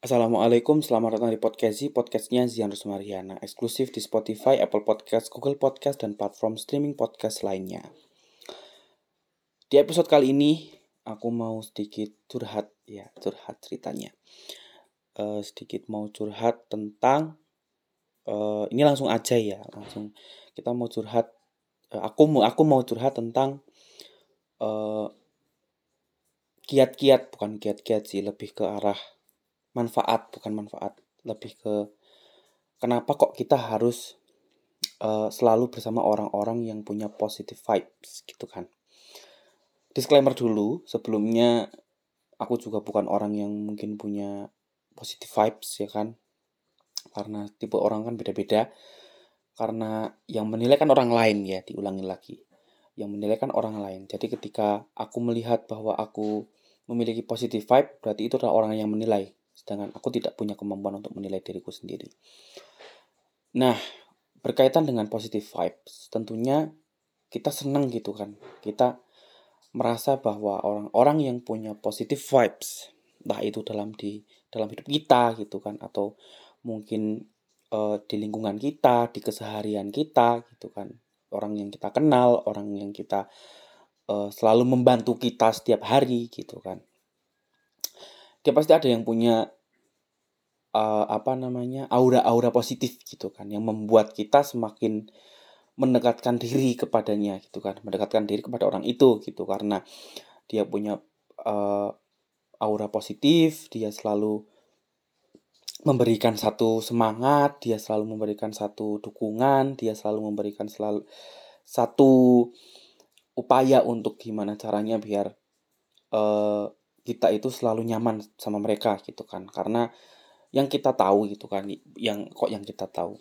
Assalamualaikum, selamat datang di podcast podcastnya Zian Rusmariana, eksklusif di Spotify, Apple Podcast, Google Podcast, dan platform streaming podcast lainnya. Di episode kali ini, aku mau sedikit curhat, ya curhat ceritanya. Uh, sedikit mau curhat tentang, uh, ini langsung aja ya, langsung kita mau curhat. Uh, aku mau aku mau curhat tentang kiat-kiat, uh, bukan kiat-kiat sih, lebih ke arah manfaat bukan manfaat. Lebih ke kenapa kok kita harus uh, selalu bersama orang-orang yang punya positive vibes gitu kan. Disclaimer dulu sebelumnya aku juga bukan orang yang mungkin punya positive vibes ya kan. Karena tipe orang kan beda-beda. Karena yang menilai kan orang lain ya diulangi lagi. Yang menilai kan orang lain. Jadi ketika aku melihat bahwa aku memiliki positive vibe berarti itu adalah orang yang menilai sedangkan aku tidak punya kemampuan untuk menilai diriku sendiri. Nah, berkaitan dengan positive vibes, tentunya kita senang gitu kan. Kita merasa bahwa orang-orang yang punya positive vibes, entah itu dalam di dalam hidup kita gitu kan atau mungkin uh, di lingkungan kita, di keseharian kita gitu kan. Orang yang kita kenal, orang yang kita uh, selalu membantu kita setiap hari gitu kan dia pasti ada yang punya uh, apa namanya aura-aura positif gitu kan yang membuat kita semakin mendekatkan diri kepadanya gitu kan mendekatkan diri kepada orang itu gitu. Karena dia punya uh, aura positif dia selalu memberikan satu semangat dia selalu memberikan satu dukungan dia selalu memberikan selalu satu upaya untuk gimana caranya biar uh, kita itu selalu nyaman sama mereka gitu kan. Karena yang kita tahu gitu kan yang kok yang kita tahu.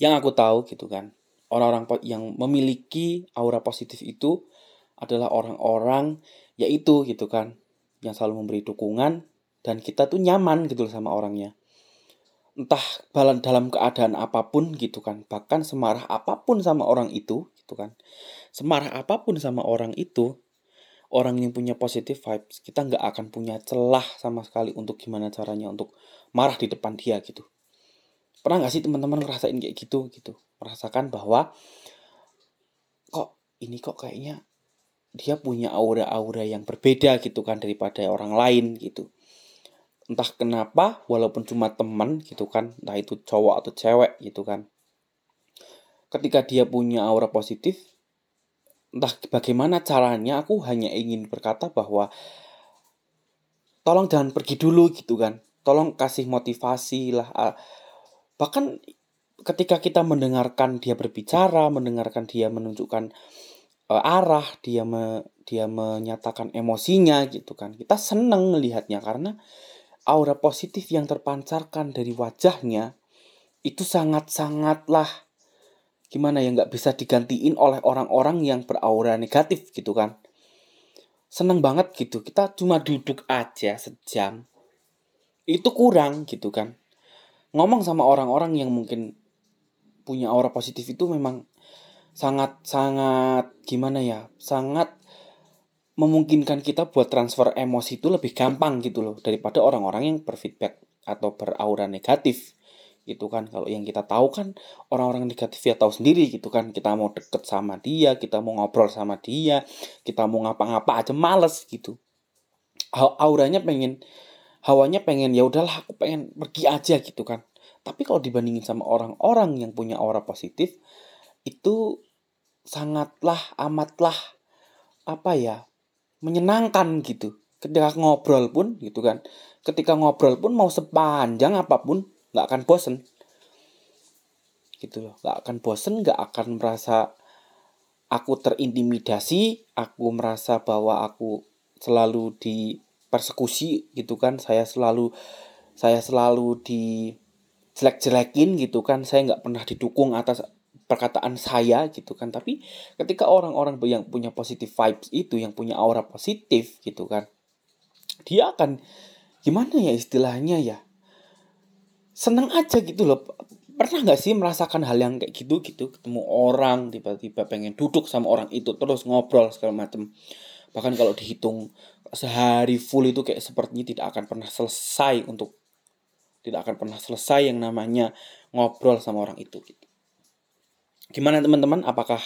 Yang aku tahu gitu kan orang-orang yang memiliki aura positif itu adalah orang-orang yaitu gitu kan yang selalu memberi dukungan dan kita tuh nyaman gitu sama orangnya. Entah dalam keadaan apa pun gitu kan bahkan semarah apa pun sama orang itu gitu kan. Semarah apa pun sama orang itu orang yang punya positive vibes kita nggak akan punya celah sama sekali untuk gimana caranya untuk marah di depan dia gitu. Pernah nggak sih teman-teman ngerasain kayak gitu gitu? Merasakan bahwa kok ini kok kayaknya dia punya aura-aura yang berbeda gitu kan daripada orang lain gitu. Entah kenapa walaupun cuma teman gitu kan entah itu cowok atau cewek gitu kan. Ketika dia punya aura positif entah bagaimana caranya aku hanya ingin berkata bahwa tolong jangan pergi dulu gitu kan. Tolong kasih motivasi lah. Bahkan ketika kita mendengarkan dia berbicara mendengarkan dia menunjukkan uh, arah dia me, dia menyatakan emosinya gitu kan kita seneng melihatnya. Karena aura positif yang terpancarkan dari wajahnya itu sangat sangatlah gimana ya nggak bisa digantiin oleh orang-orang yang beraura negatif gitu kan? Seneng banget gitu kita cuma duduk aja sejam. Itu kurang gitu kan. Ngomong sama orang-orang yang mungkin punya aura positif itu memang sangat sangat gimana ya sangat memungkinkan kita buat transfer emosi itu lebih gampang gitu loh daripada orang-orang yang berfeedback atau beraura negatif gitu kan. Kalau yang kita tahu kan orang-orang negatif ya tahu sendiri gitu kan. Kita mau deket sama dia kita mau ngobrol sama dia kita mau ngapa-ngapa aja males gitu. Auranya pengen hawanya pengen ya udahlah aku pengen pergi aja gitu kan. Tapi kalau dibandingin sama orang-orang yang punya aura positif itu sangatlah amatlah apa ya menyenangkan gitu. Ketika ngobrol pun gitu kan. Ketika ngobrol pun mau sepanjang apa pun nggak akan bosen. Gitu loh. Nggak akan bosen nggak akan merasa aku terintimidasi aku merasa bahwa aku selalu di persekusi gitu kan. Saya selalu saya selalu di jelek-jelekin gitu kan. Saya nggak pernah didukung atas perkataan saya gitu kan. Tapi ketika orang-orang yang punya positive vibes itu yang punya aura positif gitu kan dia akan gimana ya istilahnya ya seneng aja gitu loh pernah nggak sih merasakan hal yang kayak gitu gitu ketemu orang tiba-tiba pengen duduk sama orang itu terus ngobrol segala macem bahkan kalau dihitung sehari full itu kayak sepertinya tidak akan pernah selesai untuk tidak akan pernah selesai yang namanya ngobrol sama orang itu gitu. Gimana teman-teman? Apakah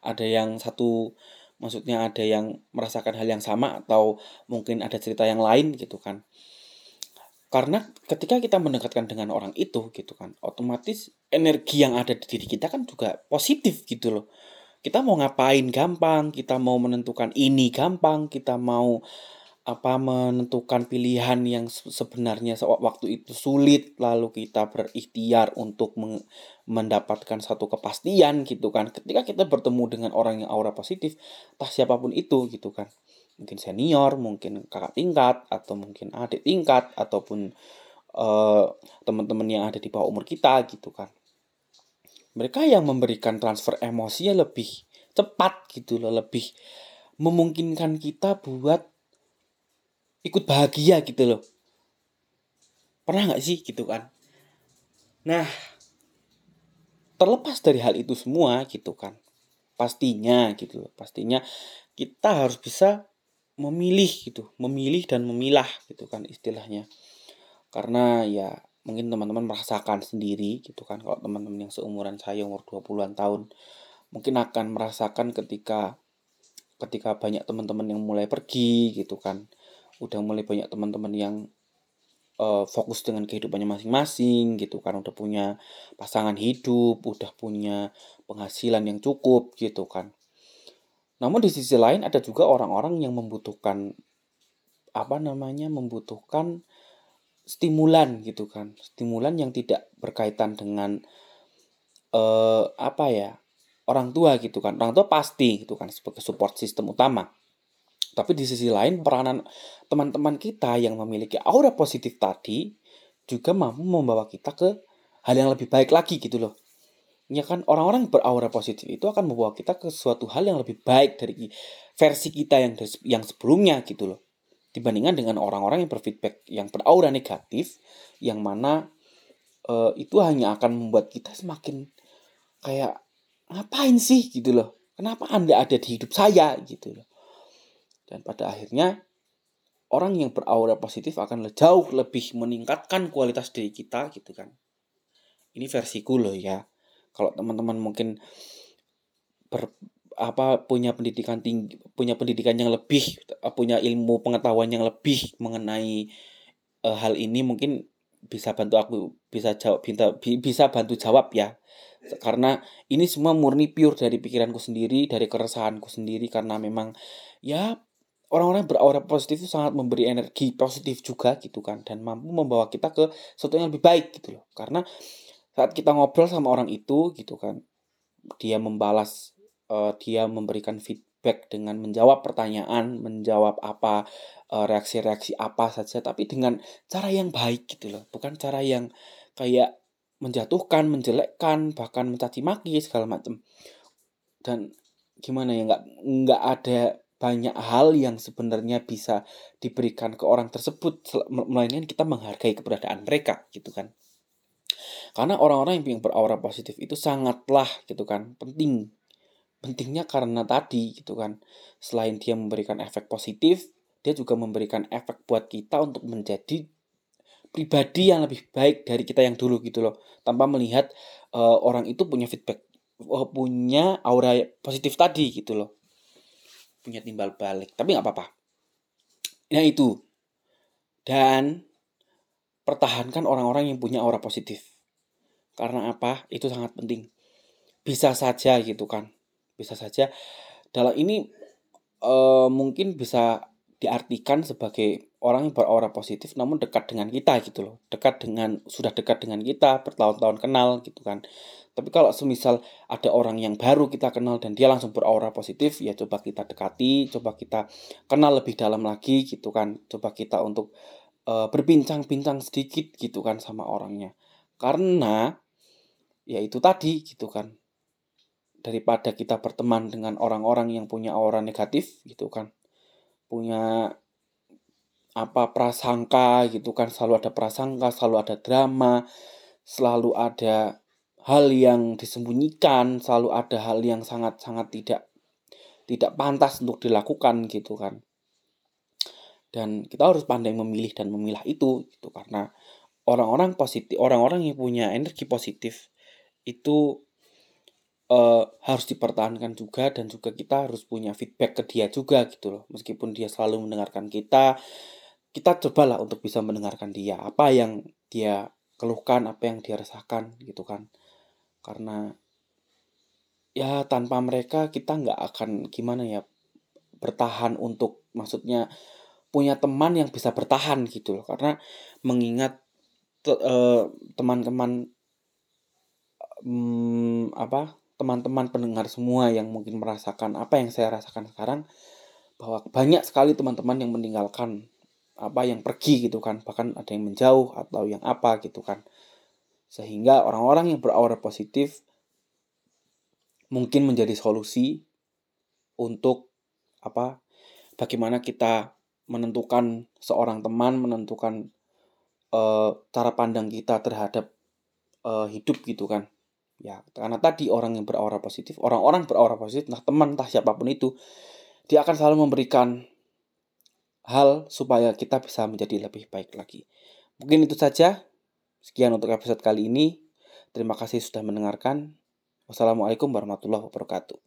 ada yang satu maksudnya ada yang merasakan hal yang sama atau mungkin ada cerita yang lain gitu kan? Karena ketika kita mendekatkan dengan orang itu gitu kan, otomatis energi yang ada di diri kita kan juga positif gitu loh. Kita mau ngapain gampang, kita mau menentukan ini gampang, kita mau apa menentukan pilihan yang sebenarnya waktu itu sulit lalu kita berikhtiar untuk mendapatkan satu kepastian gitu kan ketika kita bertemu dengan orang yang aura positif entah siapa pun itu gitu kan mungkin senior mungkin kakak tingkat atau mungkin adik tingkat ataupun uh, teman-teman yang ada di bawah umur kita gitu kan. Mereka yang memberikan transfer emosinya lebih cepat gitu loh lebih memungkinkan kita buat ikut bahagia gitu loh. Pernah nggak sih gitu kan? Nah terlepas dari hal itu semua gitu kan pastinya gitu loh pastinya kita harus bisa memilih gitu memilih dan memilah gitu kan istilahnya. Karena ya mungkin teman-teman merasakan sendiri gitu kan kalau teman-teman yang seumuran saya umur 20-an tahun mungkin akan merasakan ketika ketika banyak teman-teman yang mulai pergi gitu kan. Udah mulai banyak teman-teman yang uh, fokus dengan kehidupannya masing-masing gitu kan udah punya pasangan hidup udah punya penghasilan yang cukup gitu kan namun di sisi lain ada juga orang-orang yang membutuhkan apa namanya membutuhkan stimulan gitu kan. Stimulan yang tidak berkaitan dengan uh, apa ya orang tua gitu kan. Orang tua pasti gitu kan sebagai support system utama. Tapi di sisi lain peranan teman-teman kita yang memiliki aura positif tadi juga mampu membawa kita ke hal yang lebih baik lagi gitu loh. Ya kan orang-orang beraura positif itu akan membawa kita ke suatu hal yang lebih baik dari versi kita yang yang sebelumnya gitu loh. Dibandingkan dengan orang-orang yang berfeedback yang beraura negatif yang mana uh, itu hanya akan membuat kita semakin kayak ngapain sih gitu loh. Kenapa Anda ada di hidup saya gitu loh dan pada akhirnya orang yang beraura positif akan jauh lebih meningkatkan kualitas diri kita gitu kan. Ini versiku loh ya. Kalau teman-teman mungkin ber, apa punya pendidikan tinggi, punya pendidikan yang lebih, punya ilmu pengetahuan yang lebih mengenai uh, hal ini mungkin bisa bantu aku bisa jawab bisa, bisa bantu jawab ya. Karena ini semua murni pure dari pikiranku sendiri dari keresahanku sendiri karena memang ya orang-orang beraura positif itu sangat memberi energi positif juga gitu kan dan mampu membawa kita ke sesuatu yang lebih baik gitu loh. Karena saat kita ngobrol sama orang itu gitu kan dia membalas uh, dia memberikan feedback dengan menjawab pertanyaan menjawab apa uh, reaksi-reaksi apa saja tapi dengan cara yang baik gitu loh. Bukan cara yang kayak menjatuhkan menjelekkan bahkan mencaci maki segala macam dan gimana ya nggak nggak ada banyak hal yang sebenarnya bisa diberikan ke orang tersebut melainkan kita menghargai keberadaan mereka gitu kan karena orang-orang yang beraura positif itu sangatlah gitu kan penting. Pentingnya karena tadi gitu kan selain dia memberikan efek positif dia juga memberikan efek buat kita untuk menjadi pribadi yang lebih baik dari kita yang dulu gitu loh. Tanpa melihat uh, orang itu punya feedback uh, punya aura positif tadi gitu loh. Punya timbal balik tapi nggak apa-apa. Nah itu. Dan pertahankan orang-orang yang punya aura positif karena apa? Itu sangat penting. Bisa saja gitu kan. Bisa saja. Dalam ini uh, mungkin bisa diartikan sebagai orang yang beraura positif namun dekat dengan kita gitu loh. Dekat dengan sudah dekat dengan kita bertahun-tahun kenal gitu kan. Tapi kalau semisal ada orang yang baru kita kenal dan dia langsung beraura positif, ya coba kita dekati, coba kita kenal lebih dalam lagi gitu kan. Coba kita untuk uh, berbincang-bincang sedikit gitu kan sama orangnya. Karena ya itu tadi gitu kan. Daripada kita berteman dengan orang-orang yang punya aura negatif gitu kan. Punya apa prasangka gitu kan, selalu ada prasangka, selalu ada drama, selalu ada hal yang disembunyikan, selalu ada hal yang sangat-sangat tidak tidak pantas untuk dilakukan gitu kan dan kita harus pandai memilih dan memilah itu gitu karena orang-orang positif orang-orang yang punya energi positif itu uh, harus dipertahankan juga dan juga kita harus punya feedback ke dia juga gitu loh. Meskipun dia selalu mendengarkan kita kita cobalah untuk bisa mendengarkan dia. Apa yang dia keluhkan apa yang dia rasakan gitu kan. Karena ya tanpa mereka kita nggak akan gimana ya bertahan untuk maksudnya punya teman yang bisa bertahan gitu loh. Karena mengingat eh, teman-teman hmm, apa teman-teman pendengar semua yang mungkin merasakan apa yang saya rasakan sekarang bahwa banyak sekali teman-teman yang meninggalkan apa yang pergi gitu kan bahkan ada yang menjauh atau yang apa gitu kan sehingga orang-orang yang beraura positif mungkin menjadi solusi untuk apa bagaimana kita menentukan seorang teman, menentukan uh, cara pandang kita terhadap uh, hidup gitu kan. Ya, karena tadi orang yang beraura positif, orang-orang beraura positif, nah teman, entah siapa pun itu, dia akan selalu memberikan hal supaya kita bisa menjadi lebih baik lagi. Mungkin itu saja. Sekian untuk episode kali ini. Terima kasih sudah mendengarkan. Wassalamualaikum warahmatullahi wabarakatuh.